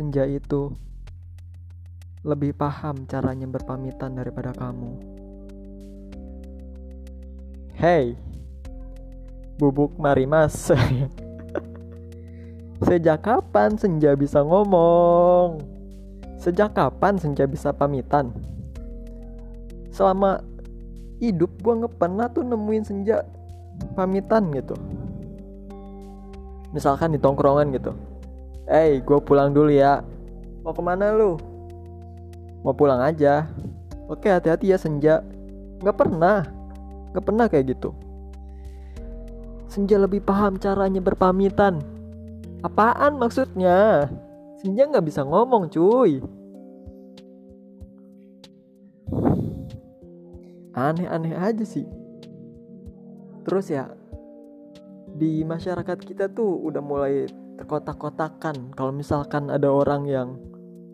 senja itu lebih paham caranya berpamitan daripada kamu. Hey, bubuk marimas. Sejak kapan senja bisa ngomong? Sejak kapan senja bisa pamitan? Selama hidup gue nggak pernah tuh nemuin senja pamitan gitu misalkan di tongkrongan gitu eh hey, gue pulang dulu ya. Mau ke mana lu? Mau pulang aja. Oke hati-hati ya senja. Nggak pernah. Nggak pernah kayak gitu. Senja lebih paham caranya berpamitan. Apaan maksudnya? Senja nggak bisa ngomong cuy. Aneh-aneh aja sih. Terus ya di masyarakat kita tuh udah mulai terkotak-kotakan. Kalau misalkan ada orang yang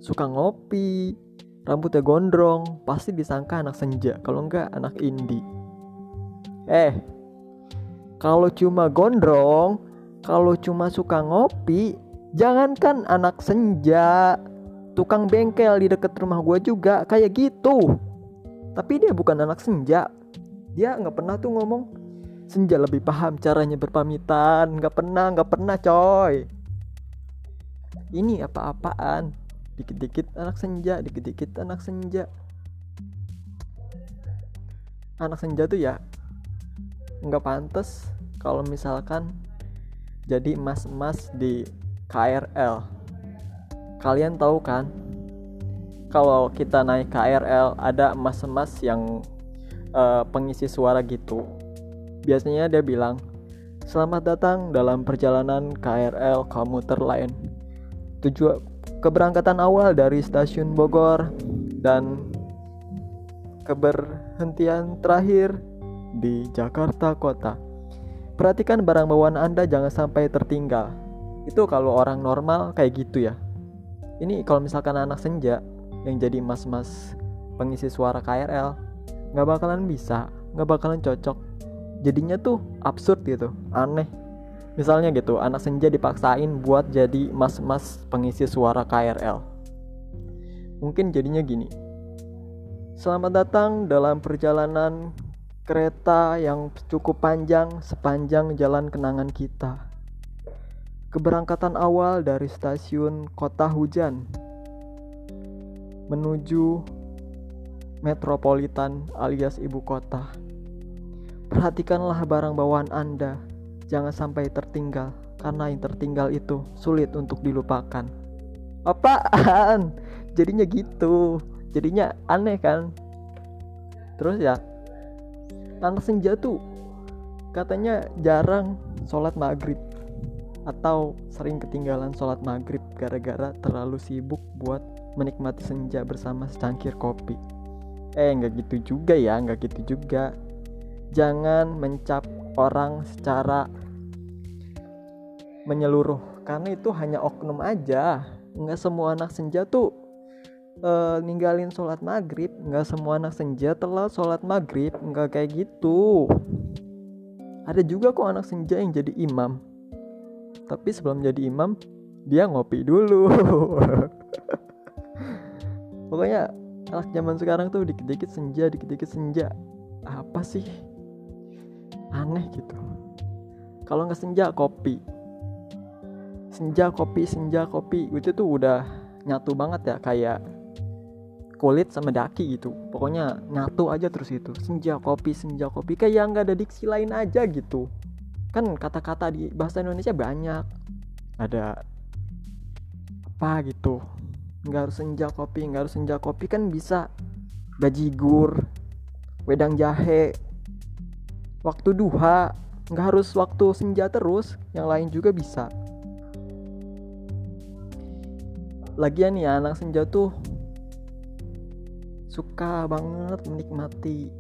suka ngopi rambutnya gondrong pasti disangka anak senja. Kalau enggak anak indie eh kalau cuma gondrong kalau cuma suka ngopi jangankan anak senja tukang bengkel di deket rumah gue juga kayak gitu. Tapi dia bukan anak senja. Dia nggak pernah tuh ngomong Senja lebih paham caranya berpamitan. Gak pernah, gak pernah coy. Ini apa-apaan? Dikit-dikit anak senja, dikit-dikit anak senja. Anak senja tuh ya nggak pantas kalau misalkan jadi emas-emas di KRL. Kalian tahu kan? Kalau kita naik KRL ada emas-emas yang uh, pengisi suara gitu Biasanya dia bilang, Selamat datang dalam perjalanan KRL komuter lain. Tujuan keberangkatan awal dari stasiun Bogor dan keberhentian terakhir di Jakarta Kota. Perhatikan barang bawaan Anda jangan sampai tertinggal. Itu kalau orang normal kayak gitu ya. Ini kalau misalkan anak senja yang jadi mas-mas pengisi suara KRL nggak bakalan bisa, nggak bakalan cocok jadinya tuh absurd gitu aneh misalnya gitu anak senja dipaksain buat jadi mas-mas pengisi suara KRL mungkin jadinya gini. Selamat datang dalam perjalanan kereta yang cukup panjang sepanjang jalan kenangan kita. Keberangkatan awal dari stasiun kota hujan menuju metropolitan alias ibu kota. Perhatikanlah barang bawaan Anda, jangan sampai tertinggal, karena yang tertinggal itu sulit untuk dilupakan. Apaan? Jadinya gitu, jadinya aneh kan? Terus ya, anak senja tuh katanya jarang sholat maghrib atau sering ketinggalan sholat maghrib gara-gara terlalu sibuk buat menikmati senja bersama secangkir kopi. Eh nggak gitu juga ya, nggak gitu juga jangan mencap orang secara menyeluruh. Karena itu hanya oknum aja. Nggak semua anak senja tuh uh, ninggalin sholat maghrib. Nggak semua anak senja telat sholat maghrib. Nggak kayak gitu. Ada juga kok anak senja yang jadi imam. Tapi sebelum jadi imam dia ngopi dulu. Pokoknya anak zaman sekarang tuh dikit-dikit senja dikit-dikit senja. Apa sih aneh gitu. Kalau nggak senja kopi. Senja kopi senja kopi. Itu tuh udah nyatu banget ya kayak kulit sama daki gitu. Pokoknya nyatu aja terus itu senja kopi senja kopi. Kayak nggak ada diksi lain aja gitu. Kan kata-kata di bahasa Indonesia banyak. Ada apa gitu. Nggak harus senja kopi nggak harus senja kopi. Kan bisa bajigur wedang jahe waktu duha nggak harus waktu senja terus yang lain juga bisa. Lagian ya anak senja tuh suka banget menikmati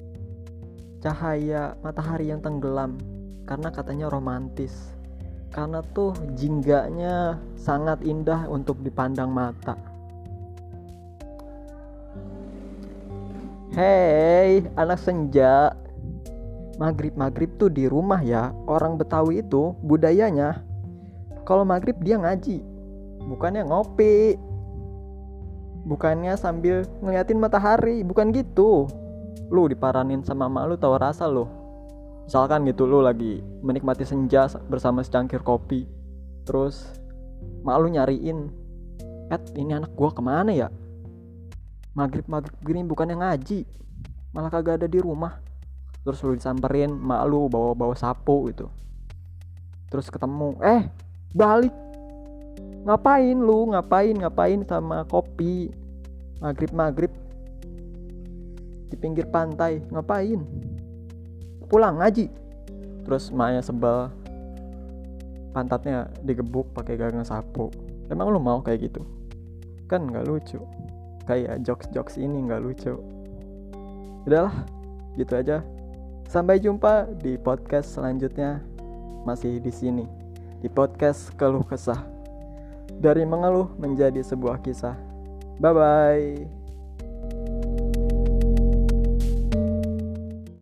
cahaya matahari yang tenggelam karena katanya romantis. Karena tuh jingganya sangat indah untuk dipandang mata. Hei anak senja maghrib maghrib tuh di rumah ya orang Betawi itu budayanya. Kalau maghrib dia ngaji bukannya ngopi. Bukannya sambil ngeliatin matahari bukan gitu. Lu diparanin sama mak lu tahu rasa lu. Misalkan gitu lu lagi menikmati senja bersama secangkir kopi. Terus mak lu nyariin Ed ini anak gua ke mana ya? Maghrib maghrib gini bukannya ngaji malah kagak ada di rumah terus lu disamperin mak lu bawa bawa sapu gitu. Terus ketemu eh balik. Ngapain lu? Ngapain? Ngapain sama kopi? Maghrib maghrib di pinggir pantai. Ngapain? Pulang ngaji. Terus Maya sebel. Pantatnya digebuk pakai gagang sapu. Emang lu mau kayak gitu? Kan nggak lucu. Kayak jokes jokes ini nggak lucu. Udahlah gitu aja sampai jumpa di podcast selanjutnya masih di sini di podcast keluh kesah dari mengeluh menjadi sebuah kisah. Bye bye.